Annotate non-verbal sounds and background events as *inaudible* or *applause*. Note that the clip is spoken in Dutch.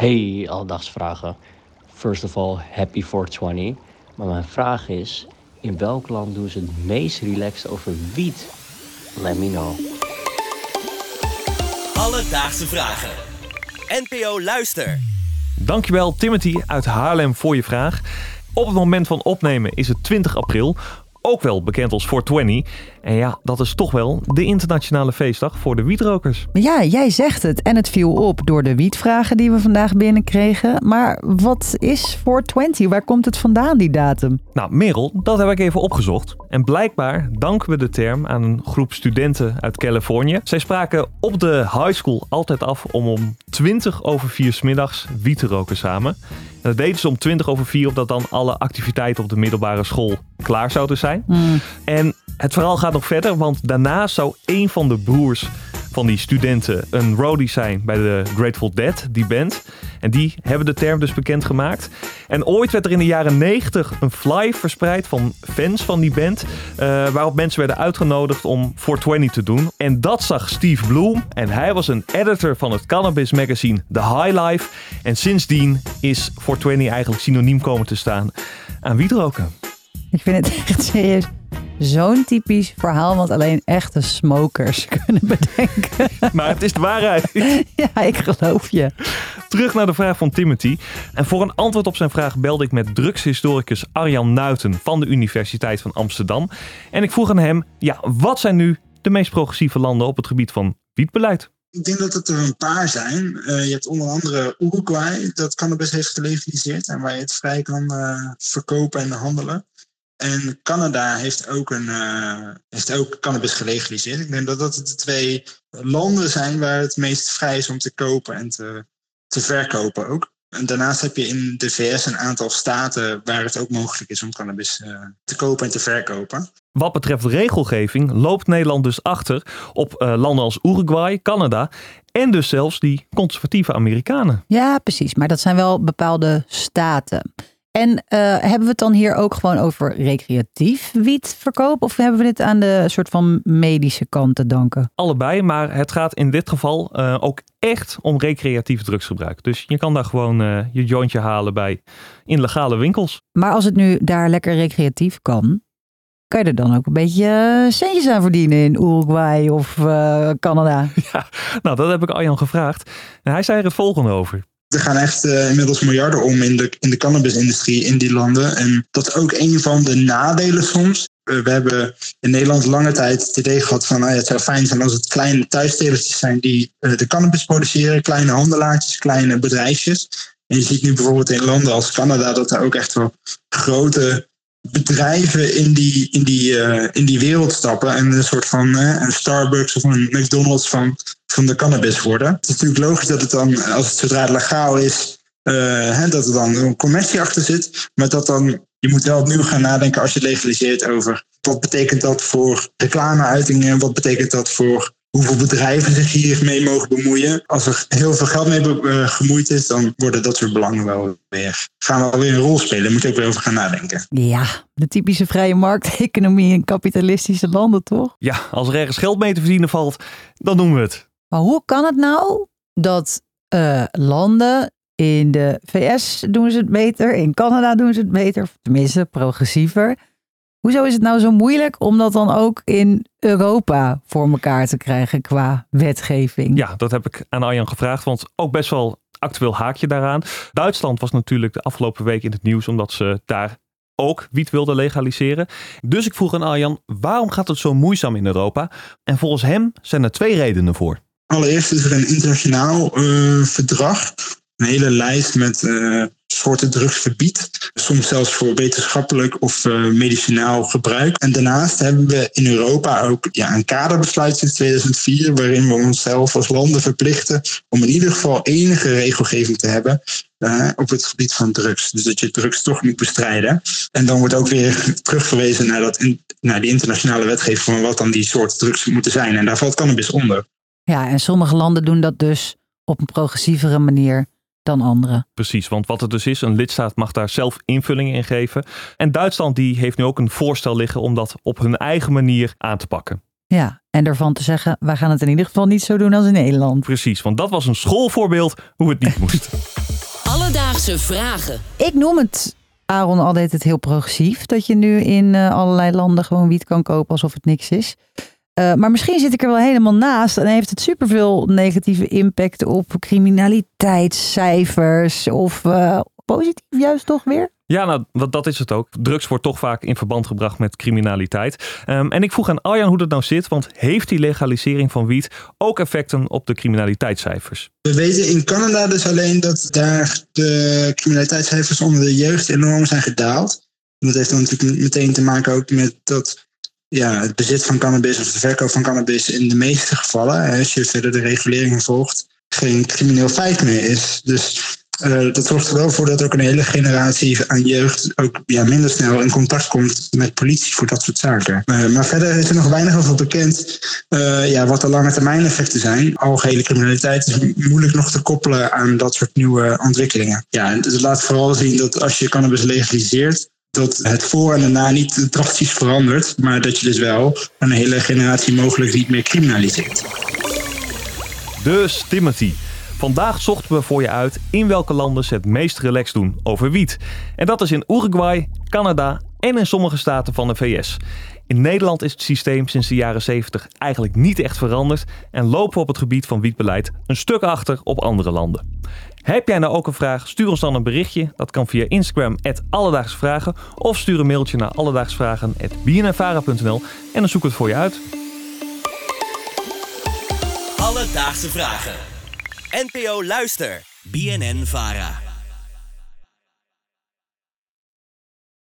Hey, aldagsvragen. First of all, happy 420. Maar mijn vraag is, in welk land doen ze het meest relaxed over wiet? Let me know. Alledaagse vragen. NPO Luister. Dankjewel Timothy uit Haarlem voor je vraag. Op het moment van opnemen is het 20 april, ook wel bekend als 420. En ja, dat is toch wel de internationale feestdag voor de wietrokers. Ja, jij zegt het. En het viel op door de wietvragen die we vandaag binnenkregen. Maar wat is 420? Waar komt het vandaan, die datum? Nou, Merel, dat heb ik even opgezocht. En blijkbaar danken we de term aan een groep studenten uit Californië. Zij spraken op de high school altijd af om om 20 over 4 's middags wiet te roken samen. Dat deden ze om 20 over 4, omdat dan alle activiteiten op de middelbare school klaar zouden zijn. En het verhaal gaat nog verder, want daarna zou een van de broers van die studenten een roadie zijn bij de Grateful Dead, die band. En die hebben de term dus bekendgemaakt. En ooit werd er in de jaren 90 een fly verspreid van fans van die band, eh, waarop mensen werden uitgenodigd om 420 te doen. En dat zag Steve Bloom en hij was een editor van het cannabis magazine The High Life. En sindsdien is 420 eigenlijk synoniem komen te staan aan wietroken. Ik vind het echt serieus zo'n typisch verhaal wat alleen echte smokers *laughs* kunnen bedenken. Maar het is de waarheid. *laughs* ja, ik geloof je. Terug naar de vraag van Timothy. En voor een antwoord op zijn vraag belde ik met drugshistoricus Arjan Nuiten van de Universiteit van Amsterdam. En ik vroeg aan hem, ja, wat zijn nu de meest progressieve landen op het gebied van wietbeleid? Ik denk dat het er een paar zijn. Uh, je hebt onder andere Uruguay, dat cannabis heeft gelegaliseerd en waar je het vrij kan uh, verkopen en handelen. En Canada heeft ook, een, uh, heeft ook cannabis gelegaliseerd. Ik denk dat dat de twee landen zijn waar het meest vrij is om te kopen en te, te verkopen ook. En daarnaast heb je in de VS een aantal staten waar het ook mogelijk is om cannabis uh, te kopen en te verkopen. Wat betreft regelgeving loopt Nederland dus achter op uh, landen als Uruguay, Canada en dus zelfs die conservatieve Amerikanen. Ja, precies. Maar dat zijn wel bepaalde staten. En uh, hebben we het dan hier ook gewoon over recreatief wietverkoop? Of hebben we dit aan de soort van medische kant te danken? Allebei, maar het gaat in dit geval uh, ook echt om recreatief drugsgebruik. Dus je kan daar gewoon uh, je jointje halen bij in legale winkels. Maar als het nu daar lekker recreatief kan, kan je er dan ook een beetje centjes aan verdienen in Uruguay of Canada? *laughs* Ja, nou dat heb ik Arjan gevraagd. En hij zei er het volgende over. Er gaan echt uh, inmiddels miljarden om in de, in de cannabisindustrie in die landen. En dat is ook een van de nadelen soms. Uh, we hebben in Nederland lange tijd het idee gehad van nou ja, het zou fijn zijn als het kleine thuistelertjes zijn die uh, de cannabis produceren. Kleine handelaartjes, kleine bedrijfjes. En je ziet nu bijvoorbeeld in landen als Canada dat er ook echt wel grote bedrijven in die, in die, uh, in die wereld stappen. En een soort van uh, een Starbucks of een McDonald's van, van de cannabis worden. Het is natuurlijk logisch dat het dan, als het zodra het legaal is, hè, dat er dan een commercie achter zit. Maar dat dan, je moet wel opnieuw gaan nadenken als je legaliseert over wat betekent dat voor reclameuitingen, wat betekent dat voor hoeveel bedrijven zich hiermee mogen bemoeien. Als er heel veel geld mee uh, gemoeid is, dan worden dat soort belangen wel weer, gaan wel weer een rol spelen. Daar moet je ook weer over gaan nadenken. Ja, de typische vrije markteconomie in kapitalistische landen, toch? Ja, als er ergens geld mee te verdienen valt, dan doen we het. Maar hoe kan het nou dat uh, landen in de VS doen ze het beter, in Canada doen ze het beter, tenminste progressiever. Hoezo is het nou zo moeilijk om dat dan ook in Europa voor elkaar te krijgen qua wetgeving? Ja, dat heb ik aan Arjan gevraagd, want ook best wel actueel haakje daaraan. Duitsland was natuurlijk de afgelopen week in het nieuws omdat ze daar ook wiet wilden legaliseren. Dus ik vroeg aan Arjan, waarom gaat het zo moeizaam in Europa? En volgens hem zijn er twee redenen voor. Allereerst is er een internationaal uh, verdrag een hele lijst met uh, soorten drugs verbiedt. Soms zelfs voor wetenschappelijk of uh, medicinaal gebruik. En daarnaast hebben we in Europa ook ja, een kaderbesluit sinds 2004... waarin we onszelf als landen verplichten om in ieder geval enige regelgeving te hebben... Uh, op het gebied van drugs. Dus dat je drugs toch moet bestrijden. En dan wordt ook weer teruggewezen naar, dat naar die internationale wetgeving... van wat dan die soorten drugs moeten zijn. En daar valt cannabis onder. Ja, en sommige landen doen dat dus op een progressievere manier dan anderen. Precies, want wat het dus is, een lidstaat mag daar zelf invulling in geven. En Duitsland die heeft nu ook een voorstel liggen om dat op hun eigen manier aan te pakken. Ja, en ervan te zeggen, wij gaan het in ieder geval niet zo doen als in Nederland. Precies, want dat was een schoolvoorbeeld hoe het niet moest. Alledaagse vragen. Ik noem het, Aaron, altijd het heel progressief. Dat je nu in eh, allerlei landen gewoon wiet kan kopen alsof het niks is. Uh, maar misschien zit ik er wel helemaal naast en heeft het superveel negatieve impact op criminaliteitscijfers of uh, positief juist toch weer? Ja, nou, dat is het ook. Drugs wordt toch vaak in verband gebracht met criminaliteit. Um, en ik vroeg aan Arjan hoe dat nou zit, want heeft die legalisering van wiet ook effecten op de criminaliteitscijfers? We weten in Canada dus alleen dat daar de criminaliteitscijfers onder de jeugd enorm zijn gedaald. dat heeft dan natuurlijk meteen te maken ook met dat ja, het bezit van cannabis of de verkoop van cannabis in de meeste gevallen, als je verder de reguleringen volgt, geen crimineel feit meer is. Dus uh, dat zorgt er wel voor dat ook een hele generatie aan jeugd ook ja, minder snel in contact komt met politie voor dat soort zaken. Uh, maar verder is er nog weinig over bekend uh, ja, wat de lange termijn effecten zijn. Algehele criminaliteit is moeilijk nog te koppelen aan dat soort nieuwe ontwikkelingen. Ja, het laat vooral zien dat als je cannabis legaliseert, dat het voor en daarna niet drastisch verandert, maar dat je dus wel een hele generatie mogelijk niet meer criminaliseert. Dus Timothy. Vandaag zochten we voor je uit in welke landen ze het meest relaxed doen over wiet. En dat is in Uruguay, Canada en in sommige staten van de VS. In Nederland is het systeem sinds de jaren 70 eigenlijk niet echt veranderd en lopen we op het gebied van wietbeleid een stuk achter op andere landen. Heb jij nou ook een vraag? Stuur ons dan een berichtje. Dat kan via Instagram, Alledaagsvragen. Of stuur een mailtje naar alledaagsvragen.bnnvara.nl en dan zoek het voor je uit. Alledaagse Vragen. NPO Luister. BNN Vara.